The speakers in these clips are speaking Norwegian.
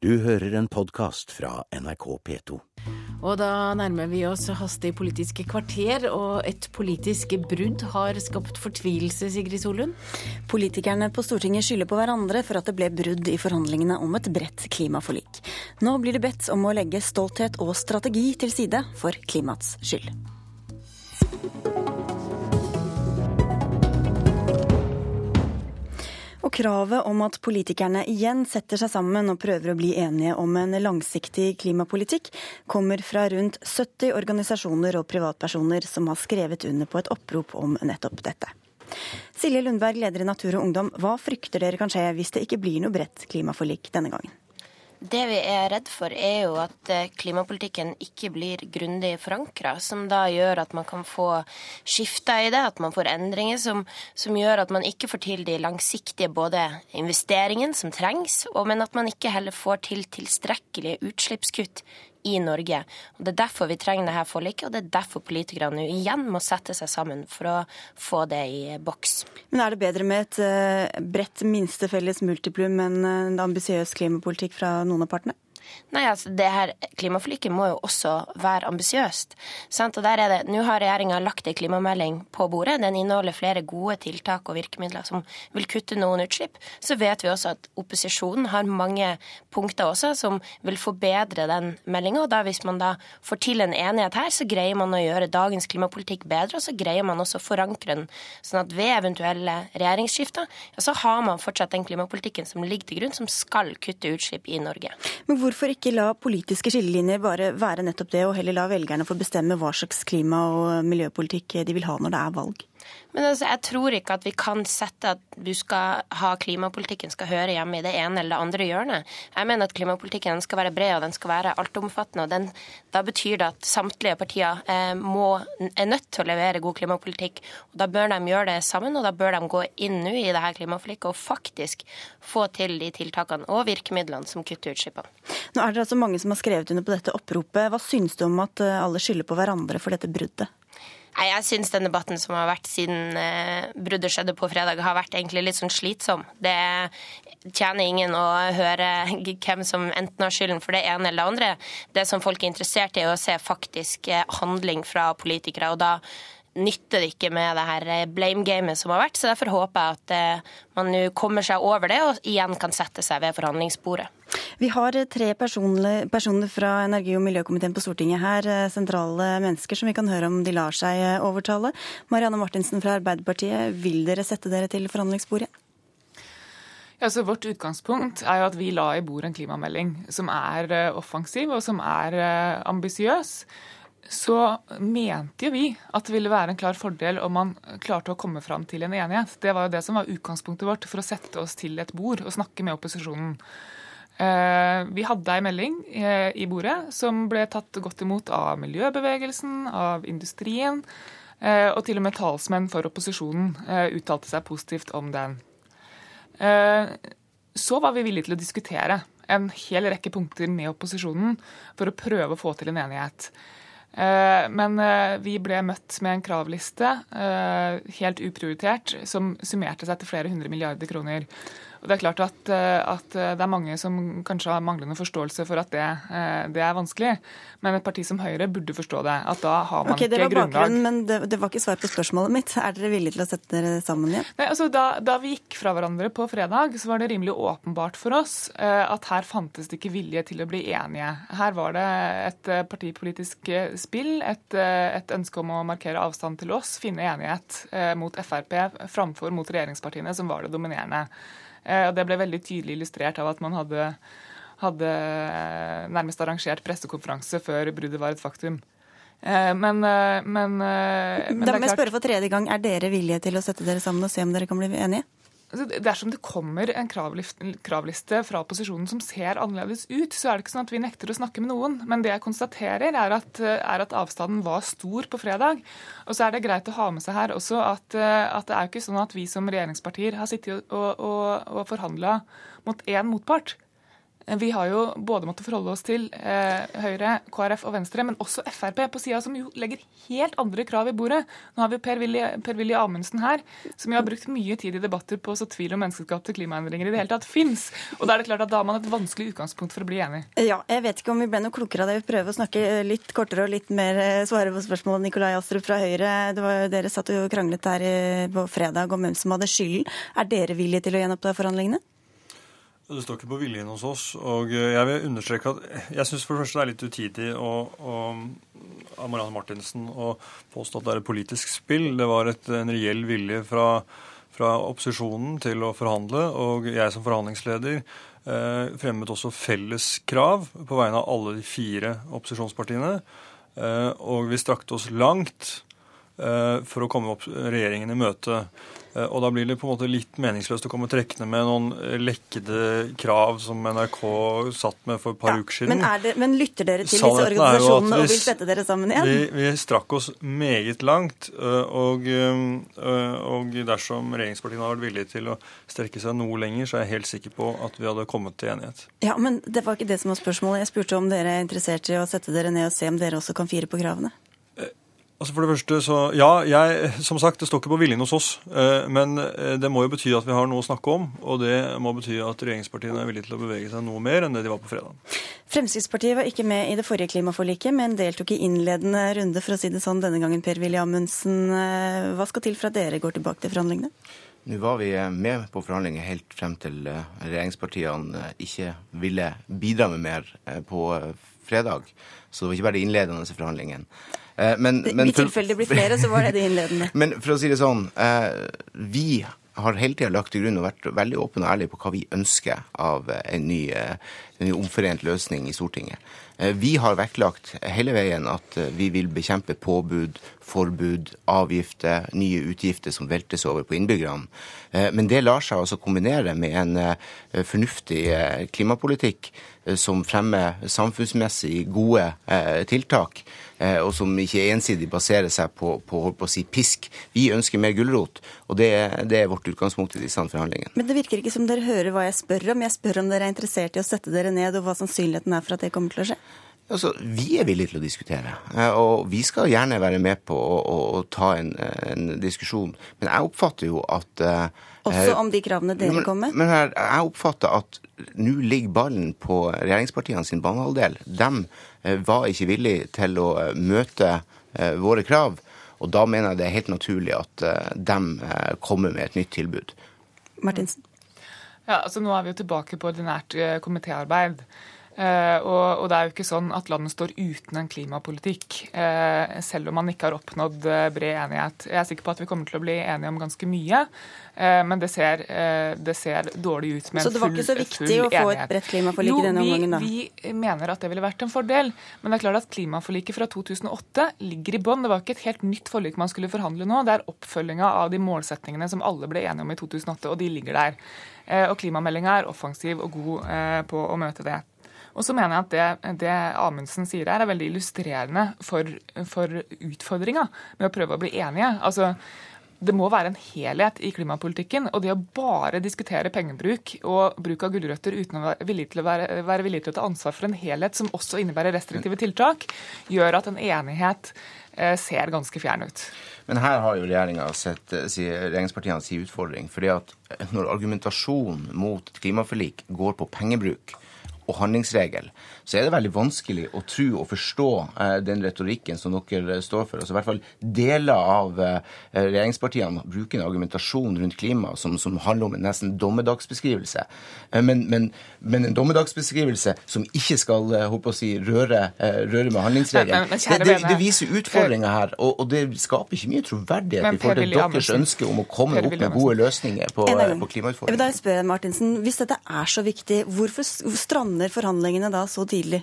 Du hører en podkast fra NRK P2. Og da nærmer vi oss hastig politiske kvarter, og et politisk brudd har skapt fortvilelse, Sigrid Solund? Politikerne på Stortinget skylder på hverandre for at det ble brudd i forhandlingene om et bredt klimaforlik. Nå blir det bedt om å legge stolthet og strategi til side for klimaets skyld. Og kravet om at politikerne igjen setter seg sammen og prøver å bli enige om en langsiktig klimapolitikk, kommer fra rundt 70 organisasjoner og privatpersoner som har skrevet under på et opprop om nettopp dette. Silje Lundberg, leder i Natur og Ungdom, hva frykter dere kan skje hvis det ikke blir noe bredt klimaforlik denne gangen? Det vi er redd for, er jo at eh, klimapolitikken ikke blir grundig forankra, som da gjør at man kan få skifter i det, at man får endringer som, som gjør at man ikke får til de langsiktige både investeringene som trengs, og, men at man ikke heller får til tilstrekkelige utslippskutt i Norge. Og Det er derfor vi trenger dette forliket, og det er derfor politikerne nå igjen må sette seg sammen for å få det i boks. Men er det bedre med et eh, bredt minstefelles multiplum enn en ambisiøs klimapolitikk fra noen av partene? Nei, altså det her Klimaforliket må jo også være ambisiøst. Og der er det, Nå har regjeringa lagt en klimamelding på bordet. Den inneholder flere gode tiltak og virkemidler som vil kutte noen utslipp. Så vet vi også at opposisjonen har mange punkter også som vil forbedre den meldinga. Hvis man da får til en enighet her, så greier man å gjøre dagens klimapolitikk bedre. Og så greier man også å forankre den, sånn at ved eventuelle regjeringsskifter, ja, så har man fortsatt den klimapolitikken som ligger til grunn, som skal kutte utslipp i Norge. Men hvorfor Hvorfor ikke la politiske skillelinjer bare være nettopp det, og heller la velgerne få bestemme hva slags klima- og miljøpolitikk de vil ha når det er valg? Men altså, jeg tror ikke at vi kan sette at du skal ha klimapolitikken skal høre hjemme i det ene eller det andre hjørnet. Jeg mener at klimapolitikken skal være bred og den skal være altomfattende. og den, Da betyr det at samtlige partier eh, må, er nødt til å levere god klimapolitikk. og Da bør de gjøre det sammen, og da bør de gå inn nå i det her klimaforliket og faktisk få til de tiltakene og virkemidlene som kutter utslippene. Nå er det altså mange som har skrevet under på dette oppropet. Hva syns du om at eh, alle skylder på hverandre for dette bruddet? Nei, Jeg syns den debatten som har vært siden eh, bruddet skjedde på fredag, har vært egentlig litt sånn slitsom. Det tjener ingen å høre hvem som enten har skylden for det ene eller det andre. Det som folk er interessert i, er å se faktisk eh, handling fra politikere. og da nytter det ikke med det her eh, blame-gamet som har vært. så Derfor håper jeg at eh, man nå kommer seg over det og igjen kan sette seg ved forhandlingsbordet. Vi har tre personer, personer fra energi- og miljøkomiteen på Stortinget her, eh, sentrale mennesker som vi kan høre om de lar seg overtale. Marianne Martinsen fra Arbeiderpartiet, vil dere sette dere til forhandlingsbordet? Ja, så Vårt utgangspunkt er jo at vi la i bordet en klimamelding som er offensiv og som er ambisiøs så mente jo vi at det ville være en klar fordel om man klarte å komme fram til en enighet. Det var jo det som var utgangspunktet vårt for å sette oss til et bord og snakke med opposisjonen. Eh, vi hadde ei melding eh, i bordet som ble tatt godt imot av miljøbevegelsen, av industrien, eh, og til og med talsmenn for opposisjonen uttalte seg positivt om den. Så var vi villige til å diskutere en hel rekke punkter med opposisjonen for å prøve å få til en enighet. Eh, men eh, vi ble møtt med en kravliste, eh, helt uprioritert, som summerte seg til flere hundre milliarder kroner. Og Det er klart at, eh, at, eh, det er mange som kanskje har manglende forståelse for at det, eh, det, er vanskelig. Men et parti som Høyre burde forstå det. At da har man okay, ikke grunnlag. Men det, det, var ikke svar på spørsmålet mitt. Er dere villige til å sette dere sammen igjen? Nei, altså da, da, vi gikk fra hverandre på fredag, så var det rimelig åpenbart for oss at her fantes det ikke vilje til å bli enige. Her var det et partipolitisk spill, et, et ønske om å markere avstand til oss, finne enighet mot Frp framfor mot regjeringspartiene, som var det dominerende. Eh, og Det ble veldig tydelig illustrert av at man hadde, hadde nærmest arrangert pressekonferanse før bruddet var et faktum. Eh, men, eh, men, men Da må jeg spørre for tredje gang. Er dere villige til å sette dere sammen og se om dere kan bli enige? Altså, dersom det kommer en kravliste fra opposisjonen som ser annerledes ut, så er det ikke sånn at vi nekter å snakke med noen. Men det jeg konstaterer, er at, er at avstanden var stor på fredag. Og så er det greit å ha med seg her også at, at det er jo ikke sånn at vi som regjeringspartier har sittet og, og, og forhandla mot én motpart. Vi har jo både måttet forholde oss til eh, Høyre, KrF og Venstre, men også Frp på sida, som jo legger helt andre krav i bordet. Nå har vi Per-Willy per Amundsen her, som jo har brukt mye tid i debatter på å så tvil om menneskeskapte klimaendringer i det hele tatt fins. Og da er det klart at da har man et vanskelig utgangspunkt for å bli enig. Ja, jeg vet ikke om vi ble noe klokere av det. Vi prøver å snakke litt kortere og litt mer eh, svare på spørsmål. Nikolai Astrup fra Høyre, det var, dere satt jo og kranglet eh, på fredag om hvem som hadde skylden. Er dere villige til å gjenoppta forhandlingene? Det står ikke på viljen hos oss. Og jeg vil understreke at jeg syns for det første det er litt utidig av Marianne Martinsen å påstå at det er et politisk spill. Det var et, en reell vilje fra, fra, opposisjonen til å forhandle. Og jeg som forhandlingsleder eh, fremmet også felles krav på vegne av alle de fire opposisjonspartiene. Eh, og vi strakte oss langt eh, for å komme opp regjeringen i møte. Eh, og da blir det på en måte litt meningsløst å komme trekkende med noen lekkede krav som NRK satt med for et par ja, uker siden. Men, det, men, lytter dere til disse organisasjonene vi, og vil sette dere sammen igjen? Vi, vi strakk oss meget langt. Eh, og, eh, og, dersom regjeringspartiene hadde vært villige til å strekke seg noe lenger, så er jeg helt sikker på at vi hadde kommet til enighet. Ja, Men det var ikke det som var spørsmålet. Jeg spurte om dere er interessert i å sette dere ned og se om dere også kan fire på kravene. Altså For det første, så Ja, jeg, som sagt, det står ikke på viljen hos oss. Eh, men eh, det må jo bety at vi har noe å snakke om. Og det må bety at regjeringspartiene er villige til å bevege seg noe mer enn det de var på fredag. Fremskrittspartiet var ikke med i det forrige klimaforliket, men deltok i innledende runde, for å si det sånn, denne gangen. Per-Willy Amundsen, eh, hva skal til for at dere går tilbake til forhandlingene? Nå var vi med på forhandlinger helt frem til regjeringspartiene ikke ville bidra med mer på fredag. Så det var ikke bare de innledende forhandlingene. Eh, men, men, I tilfelle det blir flere, så var det det innledende. men for å si det sånn, eh, vi har hele tida lagt til grunn og vært veldig åpne og ærlige på hva vi ønsker av en ny, en ny omforent løsning i Stortinget. Vi har vektlagt hele veien at vi vil bekjempe påbud, forbud, avgifter, nye utgifter som veltes over på innbyggerne. Men det lar seg altså kombinere med en fornuftig klimapolitikk som fremmer samfunnsmessig gode tiltak Eh, og som ikke ensidig baserer seg på, på, på å si pisk. Vi ønsker mer gulrot, og det, det, er vårt utgangspunkt i disse forhandlingene. Men det virker ikke som dere hører hva jeg spør om. Jeg spør om dere er interessert i å sette dere ned, og hva sannsynligheten er for at det kommer til å skje. Altså, Vi er villige til å diskutere, eh, og vi skal gjerne være med på å, å, å ta en, en, diskusjon. Men jeg oppfatter jo at uh, Også om de kravene dere kommer med? Men her, jeg oppfatter at nå ligger ballen på regjeringspartiene sin banehalvdel. De Eh, var ikke villige til å eh, møte eh, våre krav. Og da mener jeg det er helt naturlig at de kommer med et nytt tilbud. Martinsen? Ja, altså Nå er vi jo tilbake på ordinært komitéarbeid. Uh, og, det er jo ikke sånn at landet står uten en klimapolitikk, uh, selv om man ikke har oppnådd uh, bred enighet. Jeg er sikker på at vi kommer til å bli enige om ganske mye, men det ser, det ser, dårlig ut med en full enighet. Så det var ikke så viktig å få et bredt klimaforlik i denne omgangen, da? Jo, Vi mener at det ville vært en fordel, men det er klart at klimaforliket fra 2008 ligger i bånn. Det var ikke et helt nytt forlik man skulle forhandle nå, det er oppfølginga av de målsettingene som alle ble enige om i 2008, og de ligger der. Og klimameldinga er offensiv og god på å møte det. Og så mener jeg at det, det Amundsen sier her, er veldig illustrerende for, for utfordringa med å prøve å bli enige. Altså, det må være en helhet i klimapolitikken. Og det å bare diskutere pengebruk og bruk av gulrøtter uten å være villig, til å være, være villig til å ta ansvar for en helhet som også innebærer restriktive tiltak, gjør at en enighet eh, ser ganske fjern ut. Men her har jo sett eh, regjeringspartiene si utfordring. fordi at når argumentasjonen mot klimaforlik går på pengebruk, og handlingsregel, så er det veldig vanskelig å tro og forstå eh, den retorikken som dere eh, står for. Altså i hvert fall Deler av eh, regjeringspartiene bruker en argumentasjon rundt klima som, som handler om en nesten dommedagsbeskrivelse. Men, men, men, en dommedagsbeskrivelse som ikke skal håper å si, røre, røre med handlingsregelen. Det, det, det, viser utfordringer her, og, og, det skaper ikke mye troverdighet i forhold til deres ønske om å komme opp med gode løsninger på, på klimautfordringene. Jeg spør da Martinsen, Hvis dette er så viktig, hvorfor strander forhandlingene da så tidlig?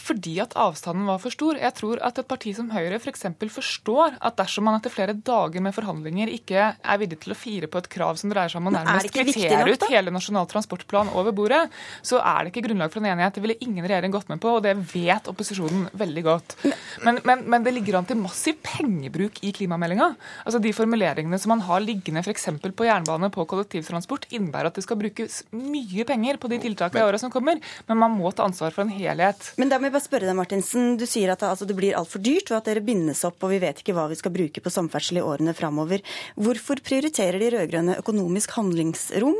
Fordi at avstanden var for stor. Jeg tror at et parti som Høyre f.eks. For forstår at dersom man etter flere dager med forhandlinger ikke er villig til å fire på et krav som dreier seg om å nærmest kvittere ut hele Nasjonal transportplan over bordet, så er det ikke grunnlag for en enighet. Det ville ingen regjering gått med på, og det vet opposisjonen veldig godt. Men, men, men det ligger an til massiv pengebruk i klimameldinga. Altså De formuleringene som man har liggende f.eks. på jernbane, på kollektivtransport, innebærer at det skal brukes mye penger på de tiltakene i åra som kommer, men man må ta ansvar for en helhet. Men da må jeg bare spørre deg, Martinsen. Du sier at altså, det blir altfor dyrt, og at dere bindes opp, og vi vet ikke hva vi skal bruke på samferdsel i årene framover. Hvorfor prioriterer de rød-grønne økonomisk handlingsrom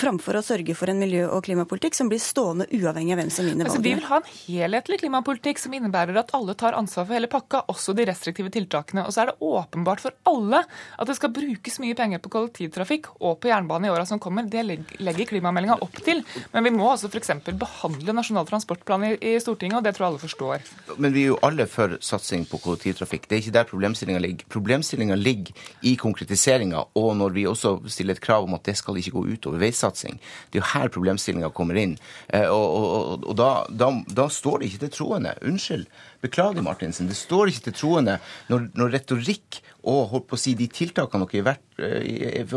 framfor å sørge for en miljø- og klimapolitikk som blir stående uavhengig av hvem som vinner altså, vi vil ha en helhetlig klimapolitikk som innebærer at alle tar ansvar for hele pakka, også de restriktive tiltakene. Og så er det åpenbart for alle at det skal brukes mye penger på kollektivtrafikk og på jernbane i åra som kommer. Det legger klimameldinga opp til. Men vi må altså f.eks. behandle Nasjonal transportplan i, Stortinget, det tror jeg alle forstår. Men vi er jo alle for satsing på kollektivtrafikk. Det er ikke der problemstillinga ligger. Problemstillinga ligger i konkretiseringa, og når vi også stiller et krav om at det skal ikke gå utover veisatsing. Det er jo her problemstillinga kommer inn. Og, og, og, og da, da, da, står det ikke til troende. Unnskyld. Beklager, Martinsen. Det står ikke til troende når, når retorikk og holdt på å si, de tiltakene dere eh,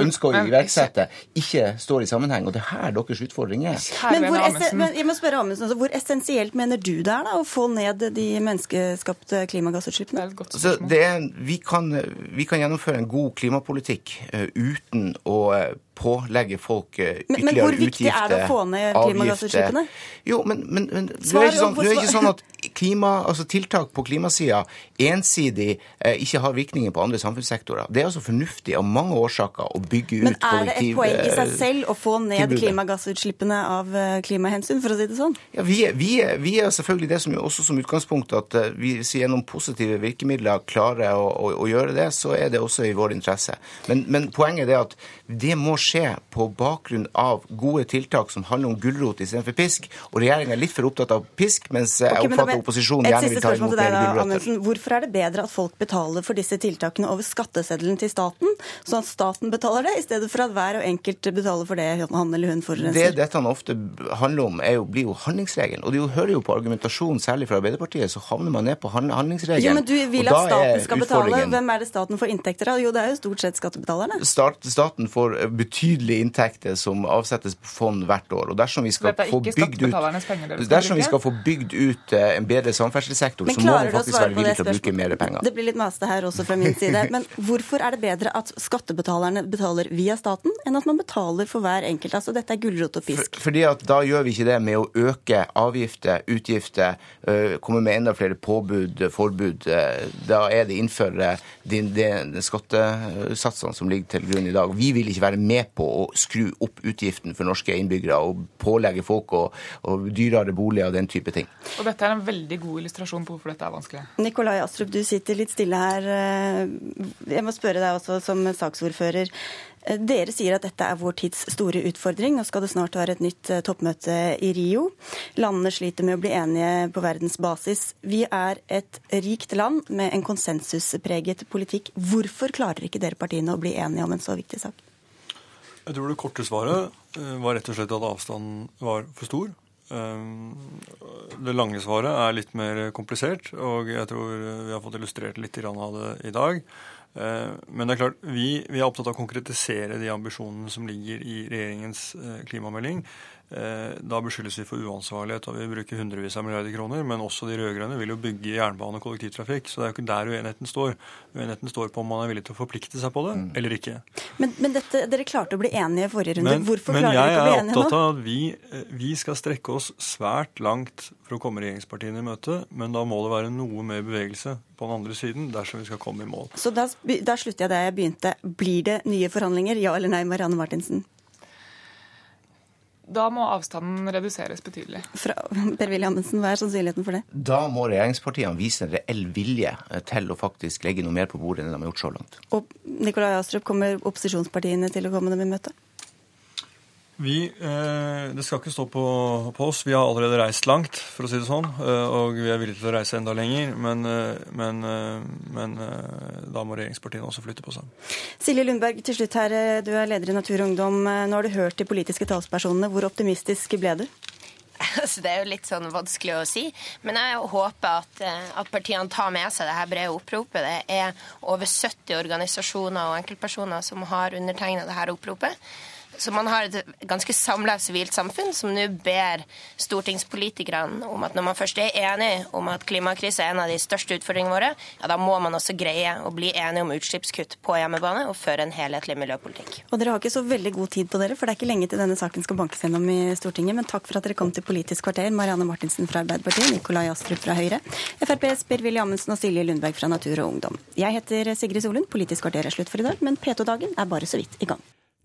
ønsker å iverksette, ikke står i sammenheng. Og det er her deres utfordring er. Men hvor, men jeg må spørre Amundsen, altså, hvor essensielt mener du det er da, å få ned de menneskeskapte klimagassutslippene? Det er, altså, det er vi, kan, vi, kan, gjennomføre en god klimapolitikk uh, uten å uh, pålegge folk ytterligere utgifter. Men, men hvor viktig er det å få ned klimagassutslippene? Jo, men, men, men det, er sånn, det, er ikke sånn, at klima, altså tiltak på klimasida ensidig eh, ikke har virkninger på andre samfunnssektorer. Det er altså fornuftig av mange årsaker å bygge ut kollektiv... Men er det et poeng i seg selv å få ned tilbudet. klimagassutslippene av eh, klimahensyn, for å si det sånn? Ja, vi, vi, vi er selvfølgelig det som også som utgangspunkt at vi gjennom positive virkemidler klarer å, å, å, gjøre det, så er det også i vår interesse. Men, men poenget er at det må skje på bakgrunn av gode tiltak som handler om gulrot istedenfor pisk. Og regjeringa er litt for opptatt av pisk, mens jeg okay, oppfatter opposisjonen gjerne vil ta imot hele gulrøtter. Hvorfor er det bedre at folk betaler for disse tiltakene over skatteseddelen til staten, sånn at staten betaler det, i stedet for at hver og enkelt betaler for det han eller hun forurenser? Det dette ofte handler om, jo, blir jo handlingsregelen. Og du hører jo på argumentasjonen, særlig fra Arbeiderpartiet, så havner man ned på handlingsregelen. Jo, men du vil at staten skal betale. Hvem er det staten får inntekter av? Jo, det er jo stort sett skattebetalerne. Staten får betydelige inntekter som avsettes på fond hvert år. Og dersom vi skal få bygd ut, dersom vi skal få bygd ut en bedre samferdselssektor, så må vi faktisk være villige til å bruke mer penger. Det blir litt masete her også fra min side. Men hvorfor er det bedre at skattebetalerne betaler via staten, enn at man betaler for hver enkelt? Altså dette er gulrot og pisk. For, fordi at da gjør vi ikke det med å øke avgifter, utgifter, komme med enda flere påbud, forbud. Da er det innføre de skattesatsene som ligger til grunn i dag. Vi vil ikke være med på å skru opp utgiften for norske innbyggere og pålegge folk og, og dyrere boliger og den type ting. Og dette er en veldig god illustrasjon på hvorfor dette er vanskelig. Nikolai Astrup, du sitter litt stille her. Jeg må spørre deg også som saksordfører. Dere sier at dette er vår tids store utfordring. Nå skal det snart være et nytt toppmøte i Rio. Landene sliter med å bli enige på verdens basis. Vi er et rikt land med en konsensuspreget politikk. Hvorfor klarer ikke dere partiene å bli enige om en så viktig sak? Jeg tror det korte svaret var rett og slett at avstanden var for stor. Det lange svaret er litt mer komplisert, og jeg tror vi har fått illustrert litt av det i dag. Men det er klart, vi, vi, er opptatt av å konkretisere de ambisjonene som ligger i regjeringens klimamelding. Da beskyldes vi for uansvarlighet og vi bruker hundrevis av milliarder kroner. Men også de rød-grønne vil jo bygge jernbane og kollektivtrafikk. Så det er jo ikke der uenigheten står. Uenigheten står på om man er villig til å forplikte seg på det, mm. eller ikke. Men, men dette, dere klarte å bli enige i forrige runde. Men, Hvorfor men klarer dere ikke å bli enige nå? Men jeg er opptatt av at vi, vi skal strekke oss svært langt for å komme regjeringspartiene i møte. Men da må det være noe mer bevegelse på den andre siden dersom vi skal komme i mål. Så da, da slutter jeg der jeg begynte. Blir det nye forhandlinger? Ja eller nei, Marianne Martinsen? Da må avstanden reduseres betydelig. Fra per Willy Amundsen, Hva er sannsynligheten for det? Da må regjeringspartiene vise en reell vilje til å faktisk legge noe mer på bordet enn de har gjort så langt. Og Nikolai Astrup, kommer opposisjonspartiene til å komme dem i møte? Vi, eh, Det skal ikke stå på, på, oss. Vi har allerede reist langt, for å si det sånn. Eh, og vi er villige til å reise enda lenger. Men, eh, men, men da må regjeringspartiene også flytte på seg. Silje Lundberg, til slutt her. Du er leder i Natur og Ungdom. Nå har du hørt de politiske talspersonene. Hvor optimistisk ble du? Altså, det er jo litt sånn vanskelig å si. Men jeg håper at, at partiene tar med seg det her brede oppropet. Det er over 70 organisasjoner og enkeltpersoner som har undertegna det her oppropet. Så man har et ganske samla sivilt samfunn som nå ber stortingspolitikerne om at når man først er enig om at klimakrisen er en av de største utfordringene våre, ja, da må man også greie å bli enige om utslippskutt på hjemmebane og føre en helhetlig miljøpolitikk. Og dere har ikke så veldig god tid på dere, for det er ikke lenge til denne saken skal bankes gjennom i Stortinget. Men takk for at dere kom til Politisk kvarter, Marianne Martinsen fra Arbeiderpartiet, Nikolai Astrup fra Høyre, FrPs Per-Willy Amundsen og Silje Lundberg fra Natur og Ungdom. Jeg heter Sigrid Solund. Politisk kvarter er slutt for i dag, men P2-dagen er bare så vidt i gang.